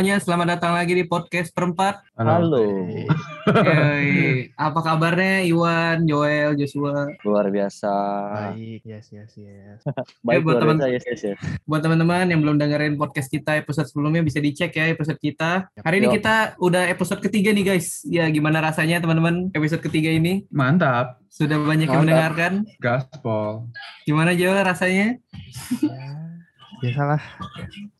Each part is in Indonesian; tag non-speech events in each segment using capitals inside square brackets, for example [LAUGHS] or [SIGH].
Semuanya, selamat datang lagi di podcast perempat. Halo. Yoi. Apa kabarnya Iwan, Joel, Joshua? Luar biasa. Baik, yes, yes, yes. [LAUGHS] Baik buat luar teman- biasa, yes, yes, yes. Buat teman-teman yang belum dengerin podcast kita episode sebelumnya bisa dicek ya episode kita. Hari ini Yo. kita udah episode ketiga nih guys. Ya gimana rasanya teman-teman episode ketiga ini? Mantap, Sudah banyak yang mendengarkan. gaspol. Gimana Joel rasanya? Ya, biasalah,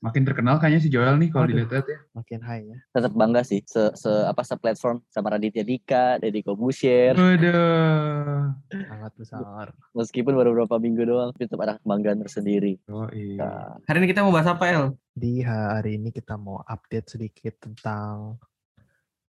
Makin terkenal kayaknya si Joel nih kalau dilihat ya. makin high ya. Tetap bangga sih se, se apa se platform sama Raditya Dika, Deddy Kobusier. Waduh. Sangat besar. Meskipun baru beberapa minggu doang, tapi tetap ada kebanggaan tersendiri. Oh iya. Nah, Hari ini kita mau bahas apa El? Di hari ini kita mau update sedikit tentang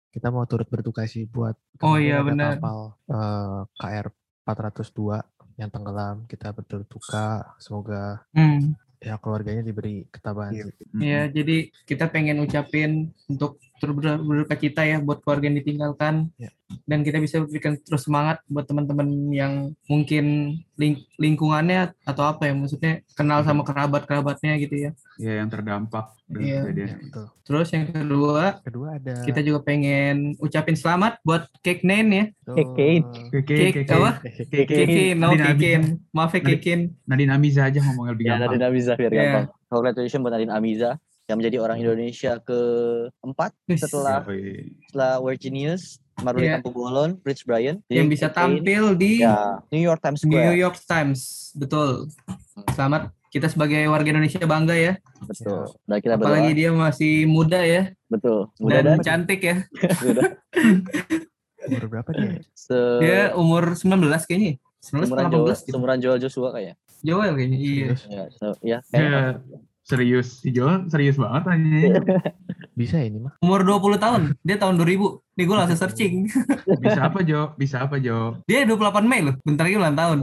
kita mau turut berduka sih buat Oh iya, benar. kapal eh, KR 402 yang tenggelam. Kita berduka, semoga Hmm. Ya keluarganya diberi ketabahan Iya. Mm-mm. Ya, jadi kita pengen ucapin untuk berduka cita ya buat keluarga yang ditinggalkan. Ya. Dan kita bisa berikan terus semangat buat teman-teman yang mungkin ling- lingkungannya atau apa ya maksudnya kenal sama kerabat-kerabatnya gitu ya. Iya yang terdampak Iya. kejadian Ya. Terus yang kedua, Kedua ada kita juga pengen ucapin selamat buat Cake Nine ya. Cake oke, apa? Kekin, no Kekin. Maaf ya Kekin. Nadine Amiza aja ngomongnya lebih Ya, gampang. Nadine Amiza biar Iya. gampang. Congratulations buat Nadine Amiza yang menjadi orang Indonesia keempat setelah setelah World Genius, Maruli Iya. Tampubolon, Rich Brian, Yang Jadi bisa tampil di ya New York Times New Square. York Times. Betul. Selamat kita sebagai warga Indonesia bangga ya. Betul. Dan kita Apalagi berdoa. dia masih muda ya Betul. Mudah dan dan cantik ya. [LAUGHS] umur berapa dia? se Dia umur 19 kayaknya. 19 seumuran atau Joel, 18 gitu. seumuran Joel Joshua kayak. Joel kayaknya. Iya. Ya, so- ya, kayak serius. Si Joel serius banget aja. [LAUGHS] Bisa ini mah. Umur 20 tahun. Dia tahun 2000. Nih gue langsung searching. [LAUGHS] Bisa apa Jo? Bisa apa Jo? Dia 28 Mei loh. Bentar lagi ulang tahun.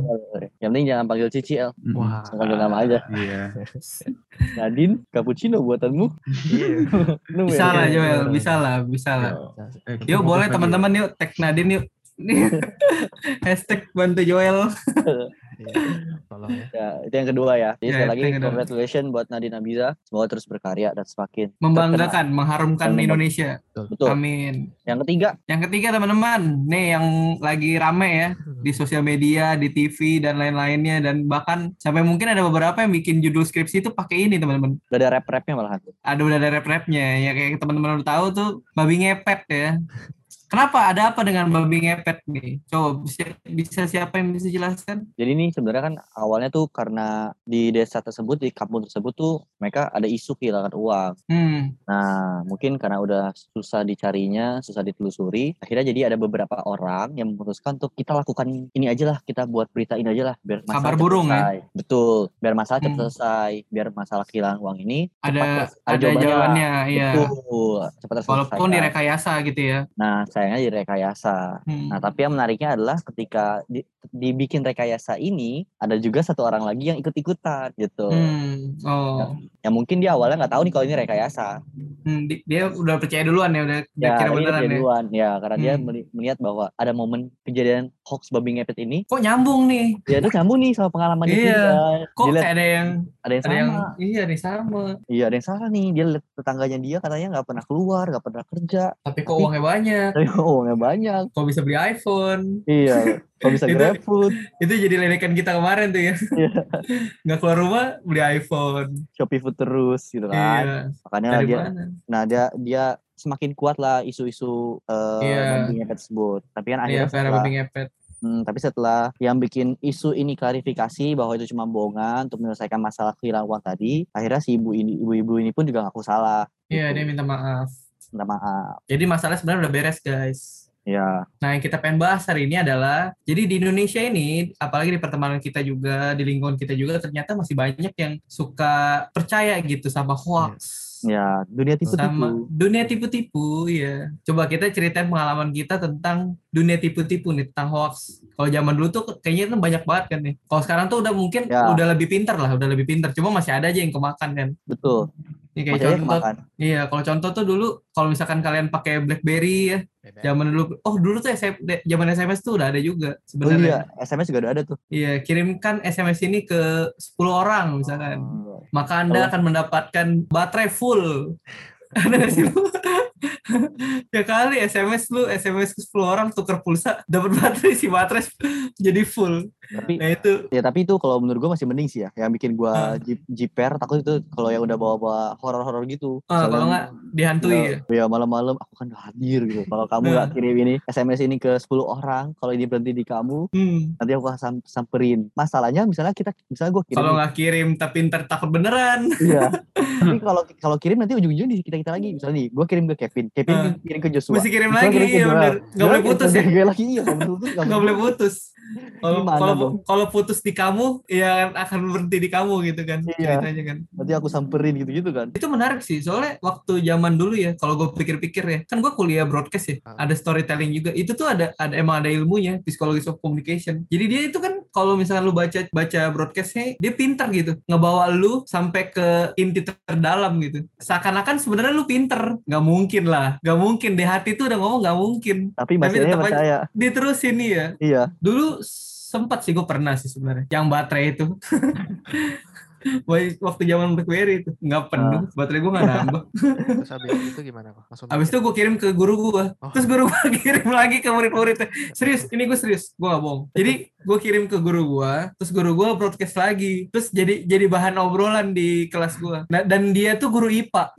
Yang penting jangan panggil Cici El. Wah. Panggil nama aja. Iya. [LAUGHS] Nadine, cappuccino buatanmu. Iya. Minum Bisa ya? lah Iya, Joel. iya. Bisa lah. Bisa lah. Eh, Yuk boleh teman-teman yuk. Tag Nadine yuk. Hashtag bantu Joel. Iya. Tolong ya. Ya, itu yang kedua ya. Jadi Ya, sekali lagi congratulations buat Nadine Amiza. Semoga terus berkarya dan semakin Membanggakan. Mengharumkan Membanggakan. Indonesia. Betul. Amin. Yang ketiga, Yang ketiga teman-teman, nih yang lagi rame ya di sosial media, di TV dan lain-lainnya dan bahkan sampai mungkin ada beberapa yang bikin judul skripsi itu pakai ini teman-teman. udah ada rap-rapnya malahan. Ada udah ada rap-rapnya ya kayak teman-teman udah tahu tuh babi ngepet ya. Kenapa? Ada apa dengan babi ngepet nih? Coba bisa, bisa siapa yang bisa jelaskan? Jadi ini sebenarnya kan awalnya tuh karena di desa tersebut, di kampung tersebut tuh mereka ada isu kehilangan uang. Hmm, Nah, mungkin karena udah susah dicarinya, susah ditelusuri, akhirnya jadi ada beberapa orang yang memutuskan untuk kita lakukan ini aja lah, kita buat berita ini aja lah, biar masalah Kabar burung ya? selesai. Betul, biar masalah cepat Hmm. selesai, biar masalah kehilangan uang ini ada cepat ada jawabannya, ya. Betul, cepat terselesaikan. Walaupun direkayasa gitu ya. Nah, sayangnya direkayasa. Hmm. Nah, tapi yang menariknya adalah ketika di- dibikin rekayasa ini, ada juga satu orang lagi yang ikut-ikutan gitu. Hmm. Oh. Yang mungkin dia awalnya nggak tahu nih kalau ini rekayasa. Hmm, di- dia udah percaya duluan ya udah Ya, kira beneran ya. duluan. Ya, karena dia Hmm. meli- melihat bahwa ada momen kejadian hoax babi ngepet ini, Kok nyambung nih? dia tuh nyambung nih sama pengalaman dia. Iya. Kok Dia lihat kayak ada yang ada yang ada sama. yang iya nih sama. Iya, ada yang salah nih. Dia lihat tetangganya dia katanya nggak pernah keluar, nggak pernah kerja. Tapi kok Tapi- uangnya banyak. Tapi uangnya banyak. Kok bisa beli iPhone? Iya, kalau bisa GrabFood, Itu jadi ledekan kita kemarin tuh ya. Iya. [LAUGHS] Nggak keluar rumah beli iPhone. Shopee Food terus gitu kan. Iya. Makanya Dari dia mana? Nah dia dia semakin kuat lah isu-isu uh, Iya. babi ngepet tersebut. Tapi kan Iya, akhirnya Vera setelah. Hmm, tapi setelah yang bikin isu ini klarifikasi bahwa itu cuma bohongan untuk menyelesaikan masalah kehilangan uang tadi, akhirnya si ibu ini ibu-ibu ini pun juga ngaku salah. Iya, gitu. dia minta maaf. Minta maaf. Jadi masalah sebenarnya udah beres, guys. Ya, Nah, yang kita pengen bahas hari ini adalah, jadi di Indonesia ini, apalagi di pertemanan kita juga, di lingkungan kita juga, ternyata masih banyak yang suka percaya gitu sama hoax. ya dunia tipu-tipu. sama dunia tipu-tipu ya coba kita ceritain pengalaman kita tentang dunia tipu-tipu nih tentang hoax kalau zaman dulu tuh kayaknya tuh banyak banget kan nih kalau sekarang tuh udah mungkin Ya. udah lebih pintar lah udah lebih pintar cuma masih ada aja yang kemakan kan Betul. Ini kayak Masih aja contoh kemakan. iya kalau contoh tuh dulu kalau misalkan kalian pakai BlackBerry ya zaman dulu oh dulu tuh SM zaman SMS tuh udah ada juga Oh sebenarnya iya, SMS juga udah ada tuh. iya kirimkan SMS ini ke 10 orang misalkan Oh. maka Anda Oh. akan mendapatkan baterai full [LAUGHS] Ada nggak sih? [LAUGHS] ya kali SMS lu SMS ke 10 orang tuker pulsa dapat baterai si baterai [LAUGHS] jadi full. Tapi Nah itu ya tapi itu kalau menurut gue masih mending sih ya. Yang bikin gue Ah. jip- jiper takut itu kalau yang udah bawa-bawa horor-horor gitu. ah, Misalnya, kalau nggak dihantui ya. Ya malam-malam aku kan udah hadir gitu. Kalau kamu nggak Nah. kirim ini SMS ini ke 10 orang, kalau ini berhenti di kamu, Hmm. nanti aku sam- samperin. Masalahnya misalnya kita misalnya gue kirim Kalau nggak kirim tapi ntar takut beneran. Iya. [LAUGHS] Tapi kalau kalau kirim nanti ujung-ujungnya di kita kita lagi. Misalnya nih, gue kirim ke Kevin, Kevin Ah. kirim ke Joshua. Mesti kirim lagi, kirim iya. Nggak Joel boleh putus ya. Joel lagi iya, nggak boleh putus. Kalau kalau putus di kamu, ya akan berhenti di kamu gitu kan Iya. ceritanya kan. Nanti aku samperin gitu-gitu kan. Itu menarik sih, soalnya waktu zaman dulu ya, kalau gue pikir-pikir ya, kan gue kuliah broadcast ya, Ah. ada storytelling juga. Itu tuh ada ada emang ada ilmunya, psychology of communication. Jadi dia itu kan kalau misalnya lu baca baca broadcastnya, dia pintar gitu, ngebawa lu sampai ke inti terdalam gitu. Seakan-akan sebenarnya lu pinter, nggak mungkin lah, nggak mungkin. Di hati tuh udah ngomong nggak mungkin. Tapi masih percaya. Diterusin ya. Iya. Dulu sempat sih gue pernah sih sebenarnya, yang baterai itu. [LAUGHS] Waktu zaman BlackBerry itu nggak penuh, baterai gue nggak nambah. [LAUGHS] Terus habis itu gimana kok? Langsung Abis itu gue kirim ke guru gue, Oh. terus guru gue [LAUGHS] kirim lagi ke murid-muridnya. Serius, ini gue serius, gue gak bohong. Jadi gue kirim ke guru gue, terus guru gue broadcast lagi, terus jadi jadi bahan obrolan di kelas gue. Nah, dan dia tuh guru IPA,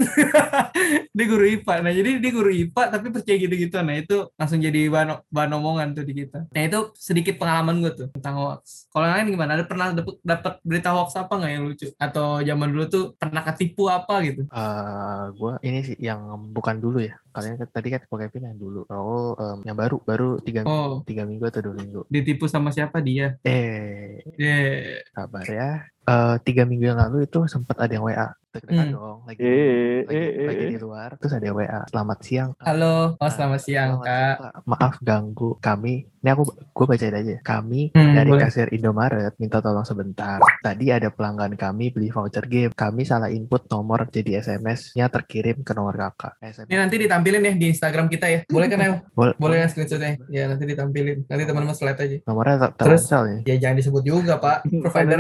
[LAUGHS] dia guru IPA. Nah jadi dia guru IPA tapi percaya gitu-gitu. Nah itu langsung jadi bahan bahan omongan tuh di kita. Nah itu sedikit pengalaman gue tuh tentang hoax. Kalau lain gimana? Ada pernah dapet berita hoax apa nggak yang lucu? Atau zaman dulu tuh pernah ketipu apa gitu? eh gue ini sih yang bukan dulu ya. Kalian kan- tadi kan Ko Kevin yang dulu. Kalau em, yang baru baru tiga Oh, tiga minggu atau dua minggu. ditipu sama siapa dia? Eh Yeah. kabar ya. Eh tiga minggu yang lalu itu sempat ada yang WA. Deg-degan Hmm. dong. Lagi Eh, lagi, eh, lagi eh. di luar. Terus ada yang WA. Selamat siang. Kak." Halo, oh selamat siang selamat kak. siang, Kak. Maaf ganggu kami. Ini aku gue bacain aja. Kami Hmm, dari boleh. kasir Indomaret minta tolong sebentar. Tadi ada pelanggan kami beli voucher game. Kami salah input nomor jadi SMS-nya terkirim ke nomor kakak. SMS. Ini nanti ditampilin ya di Instagram kita ya. Boleh kan El? Boleh. Boleh ya screenshotnya? Ya nanti ditampilin. Nanti teman-teman slide aja. Nomornya ter- Terus? Ya. Ya jangan disebut juga pak, provider.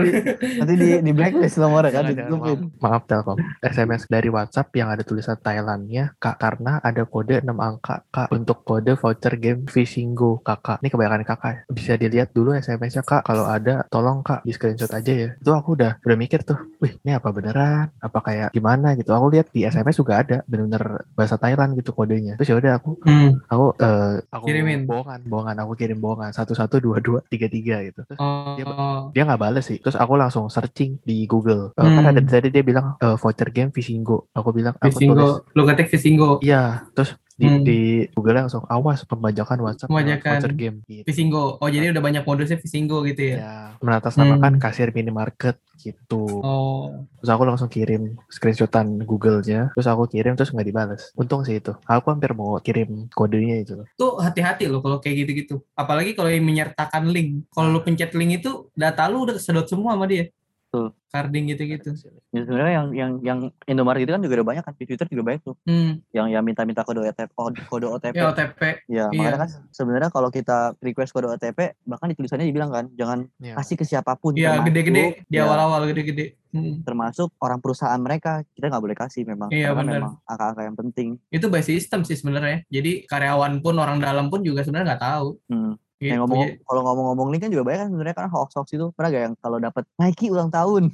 Nanti di di blacklist nomornya kan ditutupin. maaf, maaf Telkom. SMS dari WhatsApp yang ada tulisan Thailandnya kak karena ada kode 6 angka kak untuk kode voucher game Fishing Go kakak. Ini kebanyakan kakak. Bisa dilihat dulu SMS-nya kak. Kalau ada tolong kak di screenshot aja ya. Itu aku udah udah mikir tuh. Wih ini apa beneran? Apa kayak gimana gitu? Aku lihat di SMS juga ada bener-bener bahasa Thailand gitu kodenya. Terus ya udah aku Hmm. aku eh aku Kirimin. bohongan bohongan aku kirim bohongan satu satu dua dua tiga tiga gitu. Terus Oh, dia nggak bales sih terus aku langsung searching di Google kan Hmm. ada tadi dia bilang eh, voucher game Fishing Go aku bilang aku tulis Visingo. Lu ketik Visingo. iya terus di, Hmm. di Google langsung awas pembajakan WhatsApp Pembajakan. voucher game gitu. Visingo. Oh jadi udah banyak modusnya Visingo gitu ya? ya mengatasnamakan Hmm. kasir minimarket gitu Oh, terus aku langsung kirim screenshotan Google-nya terus aku kirim terus nggak dibales untung sih itu aku hampir mau kirim kodenya itu tuh hati-hati loh kalau kayak gitu-gitu. Apalagi kalau yang menyertakan link. Kalau lu pencet link itu data lu udah kesedot semua sama dia. Betul. Carding gitu-gitu. Ya, sebenarnya yang yang yang Indomaret itu kan juga ada banyak kan di Twitter juga banyak tuh Hmm. yang yang minta-minta kode OTP kode, OTP. Ya OTP. Ya, Iya. makanya kan sebenarnya kalau kita request kode OTP bahkan di tulisannya dibilang kan jangan ya. kasih ke siapa pun Iya gede-gede. Di ya, awal-awal gede-gede. Hmm. termasuk orang perusahaan mereka kita nggak boleh kasih memang Iya, karena benar. memang angka-angka yang penting Itu by system sih sebenarnya. Jadi karyawan pun orang dalam pun juga sebenarnya nggak tahu. hmm. Gitu. yang ngomong kalau ngomong-ngomong link kan juga banyak kan sebenarnya kan hoax hoax itu pernah gak yang kalau dapat Nike ulang tahun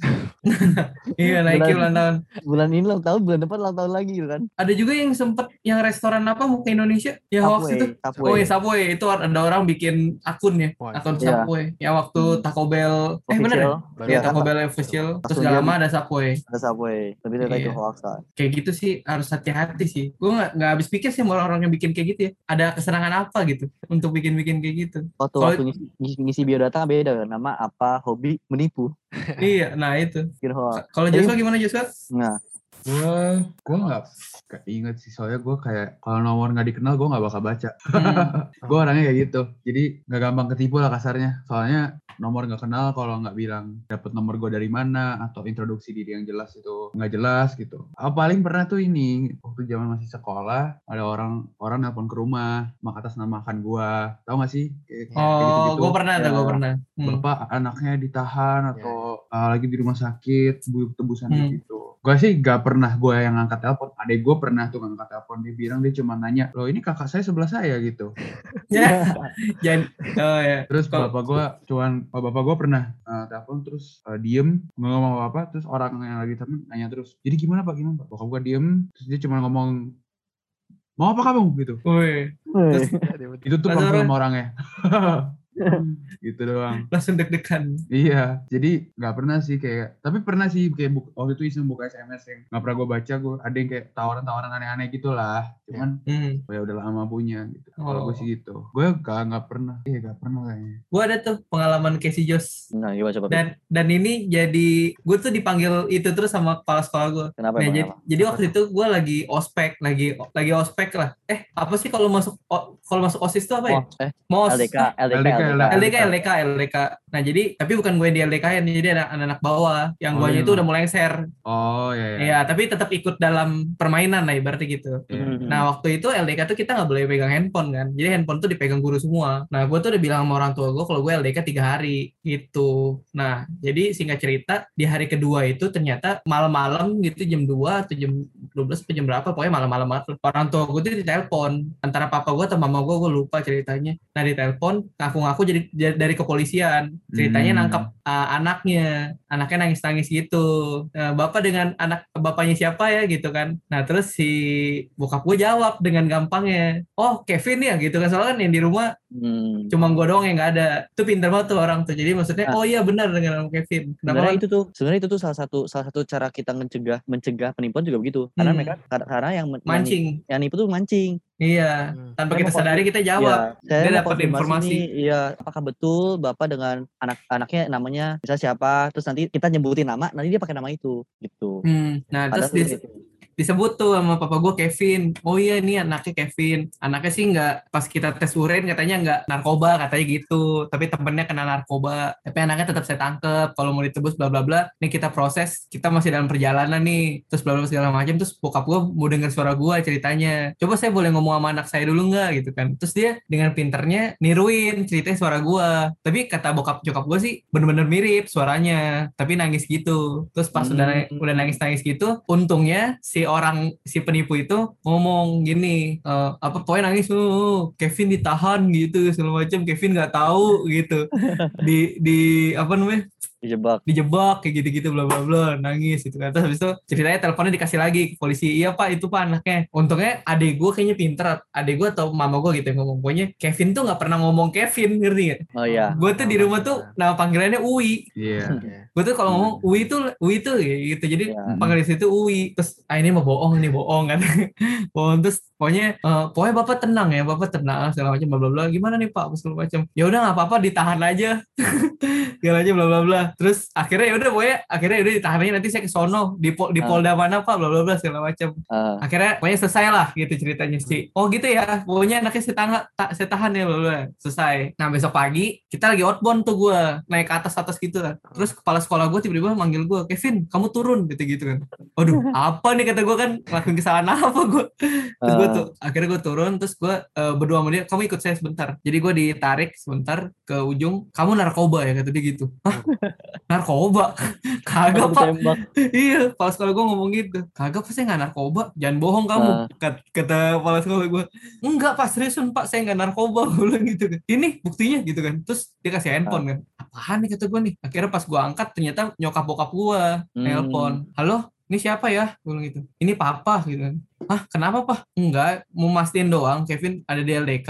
[LAUGHS] Iya Nike Benar. ulang tahun. bulan ini ulang tahun bulan depan ulang tahun lagi gitu kan Ada juga yang sempet yang restoran apa mau ke Indonesia yang hoax Subway, itu. Subway. Oh ya Subway itu ada orang bikin akun ya, Wah, akun Iya. Subway. Yang waktu Hmm. Taco Bell, eh bener ya? Official, Baru Iya Iya, Taco kan, Bell official, terus gak lama ada Subway. ada Subway tapi ternyata itu Iya. hoax kan Kayak gitu sih harus hati-hati sih. Gue nggak nggak habis pikir sih orang-orang yang bikin kayak gitu ya. Ada kesenangan apa gitu untuk bikin-bikin kayak gitu. Waktu Kalau- waktu ngisi, ngisi, ngisi biodata beda nama apa hobi menipu [LAUGHS] iya, nah itu. Kalau Jadi- Joshua gimana Joshua? nah Gue gue nggak nggak inget sih soalnya gue kayak kalau nomor nggak dikenal gue nggak bakal baca. Hmm. [LAUGHS] gue orangnya kayak gitu. Jadi nggak gampang ketipu lah kasarnya. Soalnya nomor nggak kenal kalau nggak bilang dapet nomor gue dari mana atau introduksi diri yang jelas itu nggak jelas gitu. Ah, paling pernah tuh ini waktu zaman masih sekolah ada orang orang nelpon ke rumah mengatasnamakan gue. Tahu nggak sih? Kayak- Oh, gitu-gitu. gue pernah Ya. gue pernah. Hmm. Bapak anaknya ditahan atau uh, lagi di rumah sakit bu- tebusan Hmm. gitu. Gue sih gak pernah gue yang ngangkat telepon. Adek gue pernah tuh ngangkat telepon. Dia bilang dia cuma nanya, loh ini kakak saya sebelah saya gitu. [LAUGHS] Ya. [LAUGHS] Jangan oh ya. Terus bapak gue cuman, oh, bapak gue pernah uh, telepon terus uh, diem nggak ngomong apa-apa. Terus orang yang lagi temen nanya terus, jadi gimana pak gimana pak? Bokap gue diem, terus dia cuma ngomong, mau apa kamu gitu. Woi, Terus, [LAUGHS] Itu tuh Langsung sama orangnya. [LAUGHS] gitu doang. langsung deg-degan. Iya, jadi nggak pernah sih kayak, tapi pernah sih kayak buk, waktu itu iseng buka SMS yang nggak pernah gue baca, gue ada yang kayak tawaran-tawaran aneh-aneh gitu lah. Cuman Hmm. ya udah lama punya gitu. Kalau gue Oh. sih gitu, gue gak nggak pernah, iya gak pernah kayaknya. Gue ada tuh pengalaman Casey Joss. nah, gimana coba? Dan dan ini jadi gue tuh dipanggil itu terus sama kepala sekolah gue. Kenapa Nah, jadi, jadi waktu itu gue lagi ospek, lagi lagi ospek lah. Eh apa sih kalau masuk kalau masuk osis itu apa ya? Oh, eh, Mos. LDK, LDK, LDK, LDK. LDK, LDK, LDK. Nah jadi tapi bukan gue yang di LDK ya, jadi ada anak-anak bawah yang Oh, guanya iya. itu udah mulai share. Oh ya ya. Iya, tapi tetap ikut dalam permainan lah ibaratnya gitu. Iya. Nah waktu itu LDK tuh kita nggak boleh pegang handphone kan, jadi handphone tuh dipegang guru semua. Nah gue tuh udah bilang sama orang tua gue kalau gue LDK tiga hari gitu. Nah jadi singkat cerita di hari kedua itu ternyata malam-malam gitu jam 2 atau jam 12 atau jam berapa, pokoknya malam-malam banget. Orang tua gue tuh ditelepon antara papa gue atau mama gue, gue lupa ceritanya. Nah ditelepon ngaku-ngaku jadi jadi dari kepolisian. Ceritanya Hmm. nangkep uh, anaknya, anaknya nangis-nangis gitu. Nah, bapak dengan anak bapaknya siapa ya gitu kan. Nah terus si bokap gue jawab dengan gampangnya, oh Kevin ya gitu kan soalnya kan yang di rumah Hmm. cuma gue doang yang nggak ada. Itu pinter banget tuh orang tuh. Jadi maksudnya Nah. oh iya benar dengan nama Kevin. Kenapa? Sebenarnya itu tuh sebenarnya itu tuh salah satu salah satu cara kita mencegah mencegah penipuan juga begitu. Karena Hmm. mereka karena, karena yang men- yang, mancing? yang nipu tuh mancing. Iya. Hmm. Tanpa Saya kita sadari kita jawab. Iya, saya Dia dapat informasi. nih, Iya, apakah betul Bapak dengan anak anaknya namanya misalnya siapa, terus nanti kita nyebutin nama, nanti dia pakai nama itu gitu. Hmm. Nah terus Padahal itu. Disebut tuh sama papa gue Kevin. Oh iya ini anaknya Kevin. Anaknya sih nggak pas kita tes urin katanya nggak narkoba katanya gitu. Tapi temennya kena narkoba. Tapi anaknya tetap saya tangkep. Kalau mau ditebus bla bla bla. Nih kita proses. Kita masih dalam perjalanan nih. Terus bla bla segala macam. Terus bokap gue mau denger suara gue ceritanya. Coba saya boleh ngomong sama anak saya dulu nggak gitu kan. Terus dia dengan pinternya niruin ceritanya suara gue. Tapi kata bokap nyokap gue sih bener-bener mirip suaranya. Tapi nangis gitu. Terus pas Hmm. udah udah nangis nangis gitu. Untungnya si orang si penipu itu ngomong gini eh, apa pokoknya nangis "Uh, Kevin ditahan gitu segala macam Kevin nggak tahu gitu. [LAUGHS] Di di apa namanya dijebak. dijebak kayak gitu-gitu bla bla bla. Nangis gitu kan. Terus habis itu ceritanya teleponnya dikasih lagi ke polisi. Iya pak itu pak anaknya. Untungnya adik gue kayaknya pinter. Adik gue atau mama gue gitu yang ngomong. Pokoknya Kevin tuh nggak pernah ngomong Kevin ngerti gak? Oh iya. gue tuh di rumah tuh nama panggilannya Uwi. Iya. [LAUGHS] gue tuh kalau ngomong Uwi tuh Uwi tuh kayak gitu. Jadi Iya. panggil di situ Uwi. Terus ah ini mau bohong ini bohong [LAUGHS] kan. Bohong. Terus pokoknya eh, pokoknya bapak tenang ya bapak tenang segala macam bla bla bla. Gimana nih pak? Segala macam. Ya udah nggak apa-apa ditahan aja. [LAUGHS] Segala macam bla bla bla. Terus akhirnya ya udah pokoknya akhirnya udah ditahannya nanti saya ke sono di pol, di Ah. polda mana pak? Bla bla bla segala macam. Ah, akhirnya pokoknya selesai lah gitu ceritanya sih. Oh gitu ya. Pokoknya anaknya saya tahan tak saya tahan ya bla bla selesai. Nah besok pagi kita lagi outbound tuh gue naik ke atas atas gitu. Lah terus kepala sekolah gue tiba-tiba manggil gue Kevin kamu turun gitu gitu kan. Waduh [LAUGHS] apa nih kata gue kan? Ngelakuin kesalahan [LAUGHS] apa gue terus gue Ah. tuh akhirnya gue turun terus gue eh, berdua sama dia kamu ikut saya sebentar. Jadi gue ditarik sebentar ke ujung kamu narkoba ya? kata dia gitu. Hah? narkoba? [LAUGHS] Kagak pak. iya kepala sekolah gue ngomong gitu kagak pak saya nggak narkoba. Jangan bohong kamu. Kat- kata kepala sekolah gue enggak pak seriusan pak saya nggak narkoba. [LAUGHS] Gue bilang gitu kan. Ini buktinya gitu kan. Terus dia kasih handphone kan. Apaan nih kata gue nih. Akhirnya pas gue angkat ternyata nyokap bokap gue Hmm. nelpon. Halo ini siapa ya? Gue bilang gitu. Ini papa gitu kan. Ah kenapa pak? Enggak mau mastiin doang Kevin ada di LDK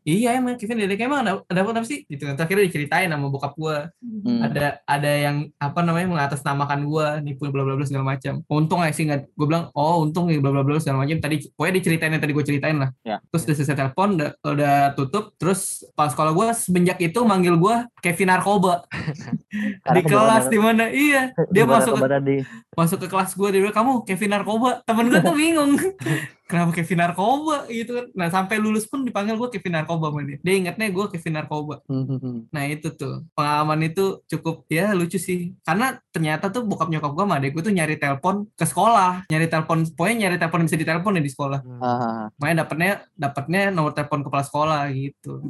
iya emang Kevin di LDK emang ada, ada apa sih? Gitu kan. Terus akhirnya diceritain sama bokap gue Hmm. ada ada yang apa namanya mengatasnamakan gua nipu bla bla bla segala macam. Untung aja sih nggak gue bilang oh untung ya bla bla bla segala macam. Tadi pokoknya diceritain yang tadi gue ceritain lah. Ya. terus udah selesai telepon udah, udah tutup. Terus pas sekolah gua semenjak itu manggil gua Kevin narkoba [LAUGHS] Karena di kelas di mana? Iya [LAUGHS] dia masuk ke, di? masuk ke kelas gua dia bilang kamu Kevin narkoba? Temen gua tuh bingung [LAUGHS] kenapa Kevin narkoba? Gitu kan. Nah sampai lulus pun dipanggil gua Kevin narkoba sama dia. Dia ingatnya gua Kevin narkoba. Hmm, Nah itu tuh. Pengalaman itu cukup ya lucu sih. Karena ternyata tuh bokap nyokap gue sama adek gue tuh nyari telepon ke sekolah. Nyari telepon pokoknya nyari telepon bisa ditelepon ya di sekolah. Hmm. Ah, makanya dapetnya dapetnya nomor telepon kepala sekolah gitu.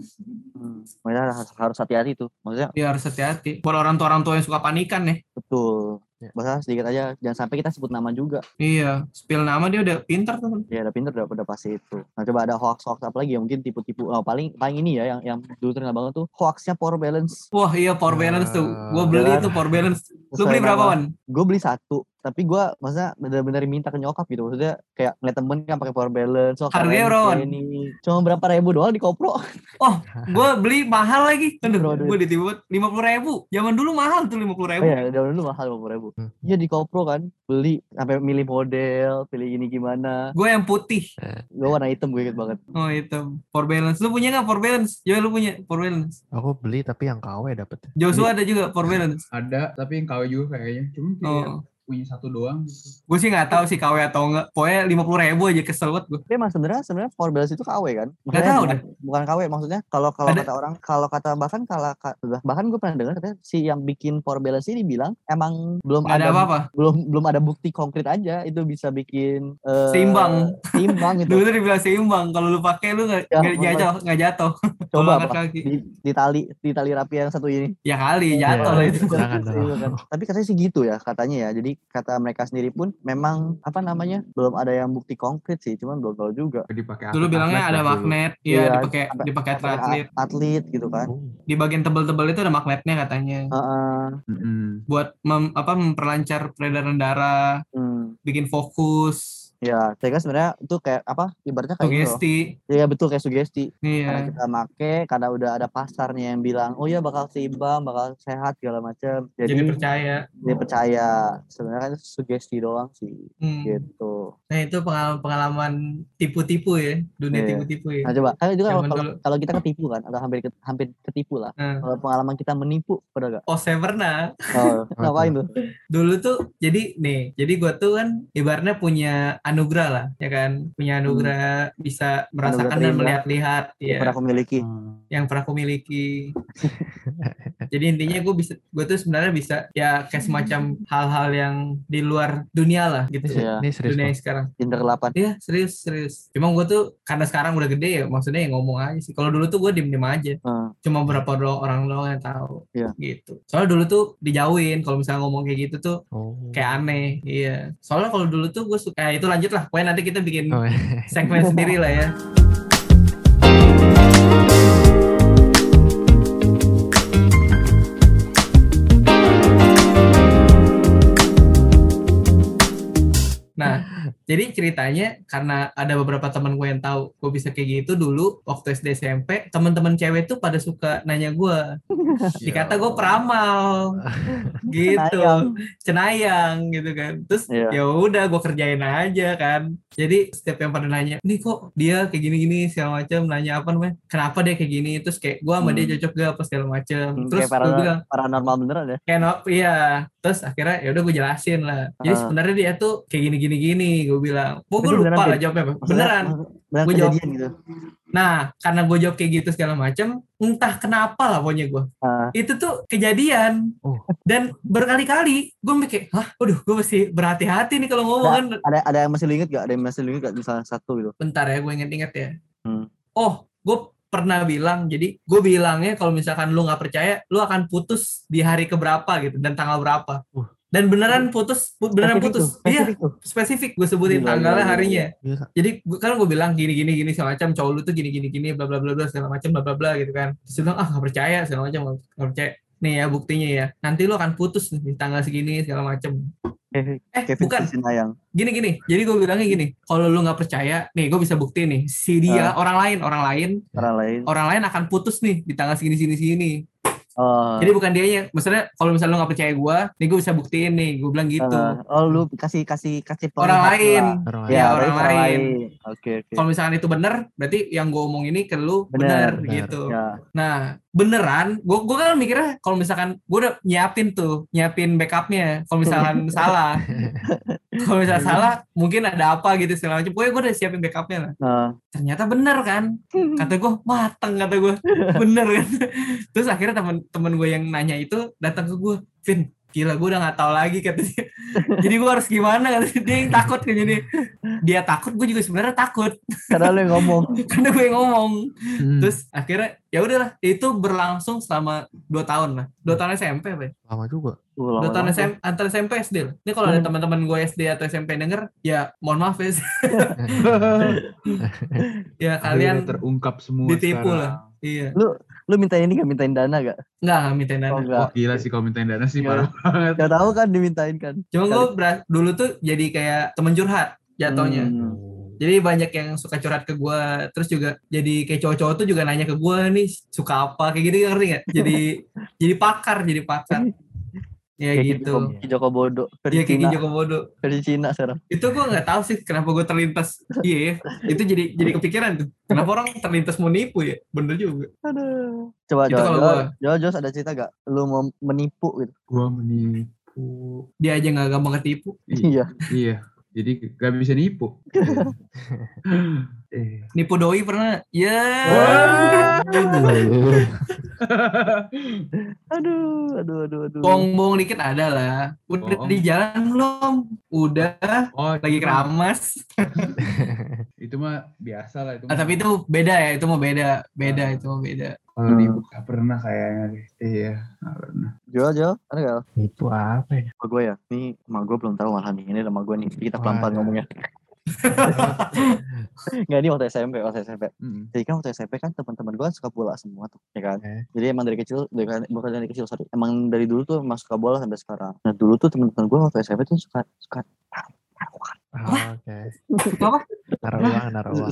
Hmm. Makanya harus, harus hati-hati tuh. Maksudnya ya harus hati-hati. Buat orang tua orang tua yang suka panikan ya. Betul. Bahasa sedikit aja jangan sampai kita sebut nama juga Iya, spill nama dia udah pintar tuh. ya udah pinter udah, udah pasti itu nah coba ada hoax hoax apa lagi ya mungkin tipu-tipu oh, paling paling ini ya yang yang dulu terkenal banget tuh hoaxnya power balance Wah iya power balance tuh. Gue beli Iya. itu power balance. Lu beli berapa wan? gue beli satu tapi gue maksudnya bener-bener minta ke nyokap gitu maksudnya kayak ngeliat temen kan pakai power balance oh, Harganya berapa, kayak ini cuma berapa ribu doang di kopro Gue beli mahal lagi. Aduh, gue ditipu lima puluh ribu. Zaman dulu mahal tuh lima puluh oh ribu. ya udah dulu mahal lima ribu Hmm. iya di kopro kan beli sampai milih model pilih ini gimana Gue yang putih. gue warna hitam gue inget banget Oh itu power balance. Lu punya nggak power balance? Ya lu punya power balance. Aku beli tapi yang KW dapet. Joshua ada juga power balance. Ada, tapi yang KW juga kayaknya. Cuma Oh, punya satu doang gitu. gue sih nggak tahu sih KW atau enggak. Pokoknya lima puluh ribu aja kesel banget gue. tapi emang sebenarnya sebenarnya power balance itu KW kan Nggak tahu bukan, bukan KW maksudnya kalau kalau Ada- kata orang kalau kata bahkan kalau ka- bahkan gue pernah dengar katanya si yang bikin power balance ini bilang emang belum ada ada apa-apa. belum belum ada bukti konkret aja itu bisa bikin eh, Seimbang. seimbang gitu Dulu tuh dibilang seimbang. Kalau lu pakai lu nggak Ya, jatuh, nggak jatuh. [LAUGHS] coba apa kaki. di, di tali di tali rapi yang satu ini Ya kali Iya. jatuh lah itu. Jangan dong. Iya kan. tapi katanya sih gitu ya katanya ya jadi kata mereka sendiri pun memang apa namanya belum ada yang bukti konkret sih cuman belum tahu juga Dipakai Dulu bilangnya atlet ada dulu. magnet. Iya Iya, dipakai sampai- dipakai Sampai atlet. at- atlet gitu kan Oh. Di bagian tebel-tebel itu ada magnetnya katanya. Heeh. Mm-mm. Buat mem- apa memperlancar peredaran darah, Hmm. bikin fokus, Ya, saya kan sebenarnya itu kayak apa? Ibaratnya kayak gitu sugesti. Iya betul kayak sugesti. Karena Iya. kita make, karena udah ada pasarnya yang bilang, oh ya bakal seimbang, bakal sehat segala macam. Jadi, Jadi percaya. dia percaya. Sebenarnya kan itu sugesti doang sih, Hmm. gitu. Nah itu pengalaman-pengalaman tipu-tipu ya, dunia Iya. tipu-tipu ya. Nah coba, kan Zaman kalau dulu. kalau kita ketipu kan, atau hampir hampir ketipu lah. Nah. Kalau pengalaman kita menipu, pernah gak? Oh saya pernah. Oh, [LAUGHS] ngapain tuh? Dulu tuh jadi nih, jadi gua tuh kan ibaratnya punya anugerah lah, ya kan, punya anugerah bisa merasakan dan terindah. melihat-lihat, Yang ya, pernah aku miliki. Hmm. yang pernah aku miliki. [LAUGHS] jadi intinya gue bisa, gue tuh sebenarnya bisa ya kayak semacam hal-hal yang di luar dunia lah gitu. Iya. Ini serius Dunia yang sekarang. Tinder kelapan. Iya serius serius. Cuma gue tuh karena sekarang udah gede ya, maksudnya ya ngomong aja sih. Kalau dulu tuh gue diem diem aja. Hmm. Cuma beberapa doang orang doang yang tahu. Iya. Gitu. Soalnya dulu tuh dijauhin. Kalau misalnya ngomong kayak gitu tuh Oh. kayak aneh. Iya. Soalnya kalau dulu tuh gue suka. Ya, itu lanjut lah. Pokoknya nanti kita bikin Oh, [LAUGHS] segmen sendiri lah ya. Nah, jadi ceritanya karena ada beberapa teman gue yang tahu gue bisa kayak gitu dulu waktu SD SMP, teman-teman cewek tuh pada suka nanya gue, [LAUGHS] dikata gue peramal, [LAUGHS] gitu, cenayang gitu kan. Terus Iya. ya udah gue kerjain aja kan. Jadi setiap yang pada nanya, nih kok dia kayak gini-gini segala macam, nanya apa namanya, kenapa dia kayak gini? Terus kayak gue sama dia Hmm. cocok gak apa segala macam. Hmm, Terus kayak gue bilang paranormal beneran ya? kayak iya terus akhirnya ya udah gue jelasin lah jadi Ah. sebenarnya dia tuh kayak gini gini gini gue bilang gue lupa lah jawabnya apa beneran Beneran Gua jawab. gitu. nah karena gue jawab kayak gitu segala macam entah kenapa lah pokoknya gue Ah. itu tuh kejadian Oh. dan berkali-kali gue mikir hah waduh gue mesti berhati-hati nih kalau ngomong kan Ada ada yang masih lu inget gak? Ada yang masih lu inget gak? Misalnya satu gitu. bentar ya gue inget-inget ya Hmm. oh gue pernah bilang jadi gue bilangnya kalau misalkan lu nggak percaya lu akan putus di hari keberapa gitu dan tanggal berapa Uh. Dan beneran putus pu- beneran Spesifik putus. tuh, iya spesifik tuh. spesifik. Gue sebutin Gila, tanggalnya gila, harinya. Gila. jadi gua, kan gue bilang gini gini gini segala macam cowok lu tuh gini gini gini bla bla bla bla segala macam bla bla bla gitu kan. Terus dia bilang ah nggak percaya segala macam nggak nggak percaya. Nih ya buktinya ya. Nanti lu akan putus nih di tanggal segini segala macam. Kayak eh Kevin bukan. Sinayang. gini gini. Jadi gue bilangnya gini kalau lu nggak percaya nih gue bisa bukti nih si dia orang lain orang lain Orang lain. orang lain akan putus nih di tanggal segini sini sini Oh. jadi bukan dianya maksudnya kalau misalnya lu nggak percaya gue nih gue bisa buktiin nih gue bilang gitu Ah, oh lu kasih kasih kasih orang lain. Orang Ya, lain. orang berarti lain. Oke oke. kalau misalkan itu benar berarti yang gue omong ini ke lu Benar, gitu Ya. Nah, beneran, gue gue kan mikirnya kalau misalkan gue udah nyiapin tuh, nyiapin backupnya. Kalau misalkan [LAUGHS] salah, [LAUGHS] kalau misalnya salah, mungkin ada apa gitu segala macam. Pokoknya gue udah siapin backupnya lah. Nah, Ternyata bener kan? [LAUGHS] Kata gue mateng kata gue, bener kan? Terus akhirnya temen temen gue yang nanya itu datang ke gue, Vin, gila gue udah nggak tahu lagi kata dia [LAUGHS] jadi gue harus gimana kata dia, dia yang takut kan jadi dia takut gue juga sebenarnya takut Karena lu yang ngomong. [LAUGHS] karena gue yang ngomong Hmm, terus akhirnya ya udahlah itu berlangsung selama dua tahun lah dua tahun SMP apa ya? lama juga. Dua tahun lama-lama. SMP antara SMP SD lah. ini kalau ada Hmm. teman-teman gue SD atau SMP denger ya mohon maaf [LAUGHS] ya ya kalian Akhirnya terungkap semua ditipu sekarang. lah iya Lu mintain ini gak mintain dana gak? nggak mintain dana Oh, Wah enggak. gila sih kalau mintain dana sih Iya. parah banget. Gak tahu kan dimintain kan. cuma gue beras- dulu tuh jadi kayak temen curhat jatuhnya Hmm. Jadi banyak yang suka curhat ke gua, terus juga jadi kayak cowok-cowok tuh juga nanya ke gua nih suka apa kayak gitu ngerti nggak? Jadi [LAUGHS] jadi pakar, jadi pakar. Ya Kayak gitu. Joko, Joko Bodo. Iya kayak Cina. Joko Bodo. Versi Cina sekarang. Itu gua nggak tahu sih kenapa gua terlintas. Iya, ya. itu jadi jadi kepikiran tuh. Kenapa orang terlintas mau nipu ya? Bener juga. Aduh. Coba, Itu kalau gua. coba, Jos ada cerita gak? Lu mau menipu gitu? Gua menipu. Dia aja nggak gampang ketipu. Iya. Iya. Jadi gak bisa nipu. [LAUGHS] eh. Nipu doi pernah? Ya. Aduh, aduh, aduh, aduh. Bohong-bohong dikit ada lah. Udah di jalan belum? Udah. Oh, Lagi itu mah- keramas. [LAUGHS] Itu mah biasa lah itu. Ah, mah. tapi itu beda ya. Itu mau beda. Beda itu mau beda. Kalau Hmm. nipu gak pernah kayaknya deh. Iya, gak pernah. Jo, Jo, ada gak? Itu apa ya? Sama gue ya? Ini sama gue belum tahu malah nih. Ini sama gue nih. Jadi kita pelan-pelan ngomongnya. [LAUGHS] Nggak, ini waktu SMP, waktu SMP. Mm. Jadi kan waktu SMP kan teman-teman gue suka bola semua tuh, ya kan? Oke. Jadi emang dari kecil, dari, bukan dari kecil, sorry. Emang dari dulu tuh emang suka bola sampai sekarang. Nah dulu tuh teman-teman gue waktu SMP tuh suka suka taruhan. Ah, Oke. Apa? Naruh uang, naruh uang.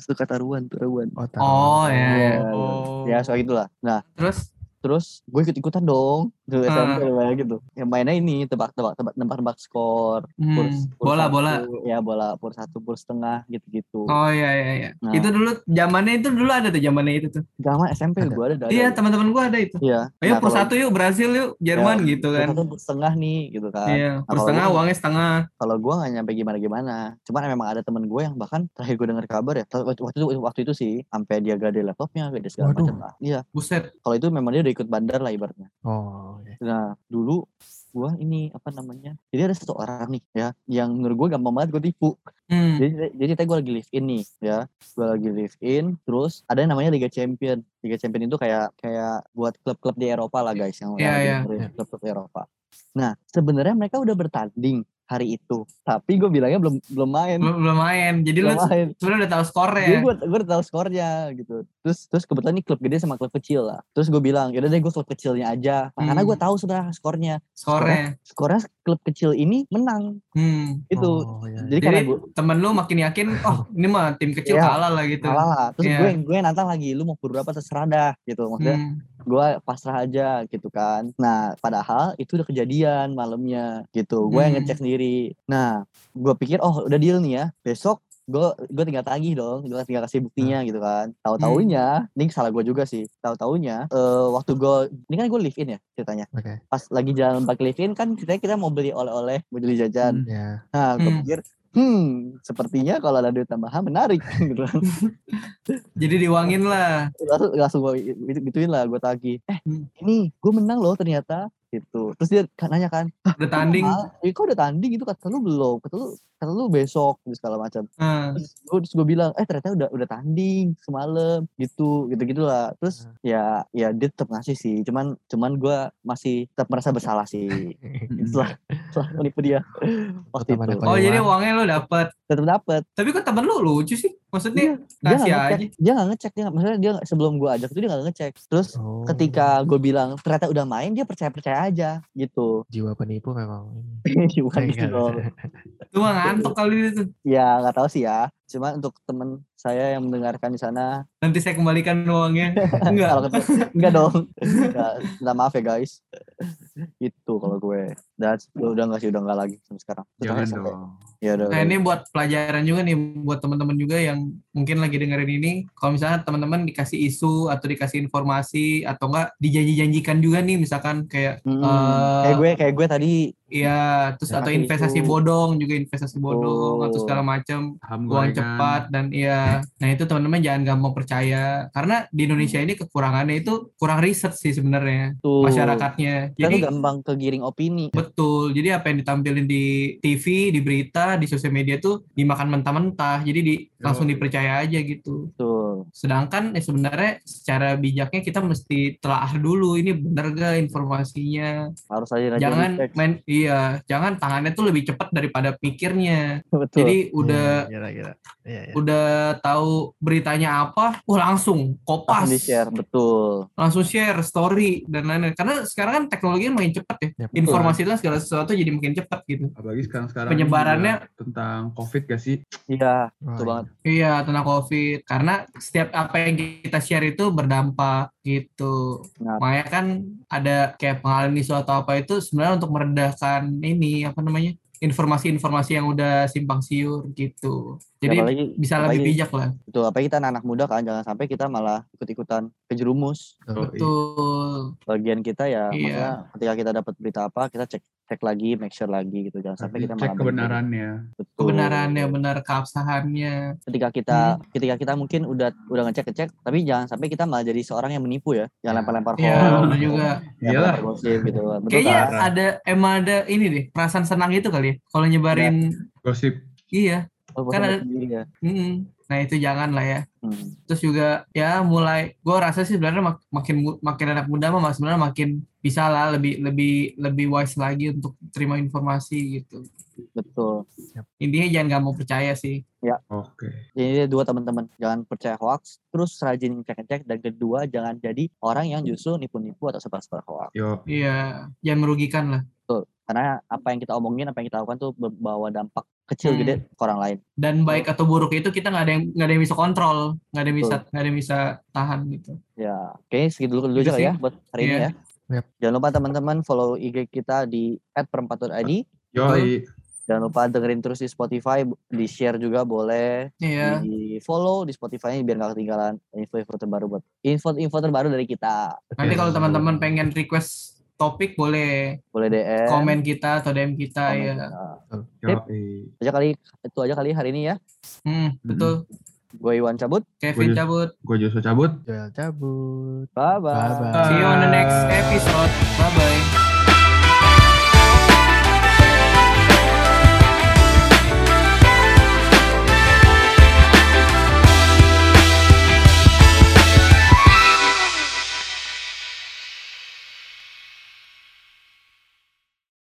suka taruhan, taruhan. Oh, Oh uang. ya. Iya. Oh. Ya soal gitulah. Nah Terus terus gue ikut-ikutan dong di Ah. SMP kayak gitu. Yang mainnya ini tebak-tebak, tebak tebak-tebak skor. hmm, Pur- pur bola satu, bola. Ya bola pur satu, pur setengah gitu-gitu. Oh iya iya iya. Nah. Itu dulu zamannya itu dulu ada tuh zamannya itu tuh. Zaman SMP Ada. gue ada. ada, Iya, teman-teman gua ada itu. Iya. Ayo Nah, pur kalau- satu yuk Brasil yuk Jerman Ya, gitu kan. pur setengah nih gitu kan. Iya, Nah, pur setengah uangnya setengah. kalau gue nggak nyampe gimana gimana cuman memang ada temen gue yang bahkan terakhir gue dengar kabar ya waktu itu waktu itu sih sampai dia gade laptopnya gade segala macam lah iya Buset. kalau itu memang dia udah ikut bandar lah ibaratnya Oh, oke. nah dulu gue ini apa namanya jadi ada satu orang nih ya yang menurut gue gampang banget gue tipu Hmm. jadi jadi gue lagi live in nih ya gue lagi live in terus ada yang namanya Liga Champion Liga Champion itu kayak kayak buat klub-klub di Eropa lah guys yang yang lagi iya. klub-klub di Eropa nah sebenarnya mereka udah bertanding hari itu tapi gue bilangnya belum belum main Belum, belum main. Jadi lu belum main sebenarnya udah tahu skornya. jadi gue gue udah tahu skornya gitu terus terus kebetulan ini klub gede sama klub kecil lah terus gue bilang yaudah deh gue klub kecilnya aja nah, karena Hmm. gue tahu sudah skornya Skornya. skornya klub kecil ini menang Hmm. itu Oh, iya. jadi karena Jadi gue temen lu makin yakin, [LAUGHS] oh ini mah tim kecil Iya. kalah lah gitu. kalah lah terus Iya. gue gue nantang lagi lu mau berapa terserah dah gitu maksudnya Hmm. gue pasrah aja gitu kan nah padahal itu udah kejadian malamnya gitu gue yang Hmm. ngecek sendiri nah gue pikir oh udah deal nih ya besok gue gue tinggal tagih dong gue tinggal kasih buktinya gitu kan tahu taunya ini salah gue juga sih tahu taunya eh waktu gue ini kan gue live in ya ceritanya Oke. pas lagi jalan balik live in kan kita kita mau beli oleh-oleh mau beli jajan Hmm. Nah gue Hmm. pikir hmm sepertinya kalau ada duit tambahan menarik gitu [LAUGHS] kan Jadi diuangin lah. langsung langsung gue gituin lah gue tagih eh Hmm. ini gue menang loh ternyata gitu terus dia kan nanya kan Udah tanding. eh kok udah tanding itu kata lu belum kata lu kata lu besok gitu segala macam Hmm. terus gue terus gue bilang eh ternyata udah udah tanding semalam gitu gitu gitulah terus Hmm. ya ya dia tetap ngasih sih cuman cuman gue masih tetap merasa bersalah sih [LAUGHS] setelah setelah menipu dia waktu itu Oh jadi uangnya lu dapet. tetap dapet Tapi kok temen lu lucu sih? Maksudnya dia kasih nggak ngecek. aja. dia nggak ngecek dia nggak- maksudnya dia sebelum gue ajak itu dia nggak ngecek. Terus Oh, ketika gue bilang ternyata udah main dia percaya percaya aja gitu. Jiwa penipu memang. Bukan gitu enggak. dong mah ngantuk kali itu. ya nggak tahu sih ya. Cuma untuk temen saya yang mendengarkan di sana. Nanti saya kembalikan uangnya. Enggak. [LAUGHS] kalau enggak dong. Nggak, minta maaf ya guys. Itu kalau gue Dan udah enggak sih, udah enggak lagi sampai sekarang. Jangan sampai- dong. Ya udah. Nah udah. ini buat pelajaran juga nih buat teman-teman juga yang mungkin lagi dengerin ini. Kalau misalnya teman-teman dikasih isu atau dikasih informasi atau enggak dijanji-janjikan juga nih misalkan kayak Hmm, eh, kayak gue kayak gue tadi Iya, terus Ya, atau investasi gitu. bodong juga investasi bodong atau Betul. segala macam uang cepat dan iya. Nah itu teman-teman jangan gampang percaya karena di Indonesia ini kekurangannya itu kurang riset sih sebenarnya masyarakatnya. Jadi gampang kegiring opini. betul. Jadi apa yang ditampilin di TV, di berita, di sosial media tuh dimakan mentah-mentah. Jadi di, langsung Yo. dipercaya aja gitu. Tuh. Sedangkan ya sebenarnya secara bijaknya kita mesti telaah dulu ini benar gak informasinya. Harus aja jangan research. main iya, jangan tangannya tuh lebih cepat daripada pikirnya. [LAUGHS] Betul. Jadi udah Iya, kira-kira. Iya, iya. udah tahu beritanya apa, wah langsung kopas, langsung share, betul. langsung share story dan lain-lain. Karena sekarang kan teknologi makin cepat ya. Ya, betul. Informasi dan segala sesuatu jadi makin cepat gitu. Apalagi sekarang-sekarang Penyebarannya- tentang COVID gak sih? Iya, betul iya. banget. Iya tentang COVID. Karena setiap apa yang kita share itu berdampak gitu. Nah. Makanya kan ada kayak pengalaman isu atau apa itu sebenarnya untuk meredahkan ini apa namanya informasi-informasi yang udah simpang siur gitu. Jadi apalagi, bisa apalagi, lebih bijak lah. Betul, apalagi kita anak-anak muda kan, jangan sampai kita malah ikut-ikutan kejerumus. Oh, iya. Betul. Bagian kita ya, Iya. maksudnya ketika kita dapat berita apa, kita cek cek lagi, make sure lagi gitu. Jangan sampai kita cek malah kebenarannya. Betul. Kebenarannya benar keabsahannya. Ketika kita ketika kita mungkin udah udah ngecek-ngecek, tapi jangan sampai kita malah jadi seorang yang menipu ya, yang Ya. lempar-lempar Iya, hoax, benar juga. gosip gitu. Betul Kayaknya kan? ada emang ada ini deh, perasaan senang itu kali ya. Kalau nyebarin Gosip. iya. Oh, kan bosan ada- sendiri ya. Nah, itu jangan lah ya. Hmm. Terus juga ya mulai gue rasa sih sebenarnya mak- makin makin anak muda mah sebenarnya makin bisa lah lebih lebih lebih wise lagi untuk terima informasi gitu. Betul. Intinya jangan gampang percaya sih. Oke. Jadi dua teman-teman, jangan percaya hoax, terus rajin cek-cek dan kedua jangan jadi orang yang justru nipu-nipu atau sebar-sebar hoax. Yo. Iya, jangan merugikan lah. Karena apa yang kita omongin, apa yang kita lakukan tuh membawa dampak kecil Hmm. gede ke orang lain. Dan baik atau buruk itu kita nggak ada yang nggak ada yang bisa kontrol, nggak ada yang bisa nggak ada yang bisa tahan gitu. Ya, oke segitu dulu, dulu aja ya buat hari ini Iya. ya. Yap. Jangan lupa teman-teman follow IG kita di @perempat.id. Yoi. Jangan lupa dengerin terus di Spotify, di share juga boleh, Iya. di follow di Spotify biar nggak ketinggalan info-info terbaru buat info-info terbaru dari kita. Nanti Oke. kalau teman-teman pengen request topik boleh Boleh DM. komen kita atau DM kita komen ya. kita. Yoi. Itu aja kali itu aja kali hari ini ya. Hmm, betul. Gue Iwan cabut. Kevin Gua- cabut. Gue Joshua cabut. Joel cabut. Bye bye. Bye-bye. See you on the next episode. Bye bye.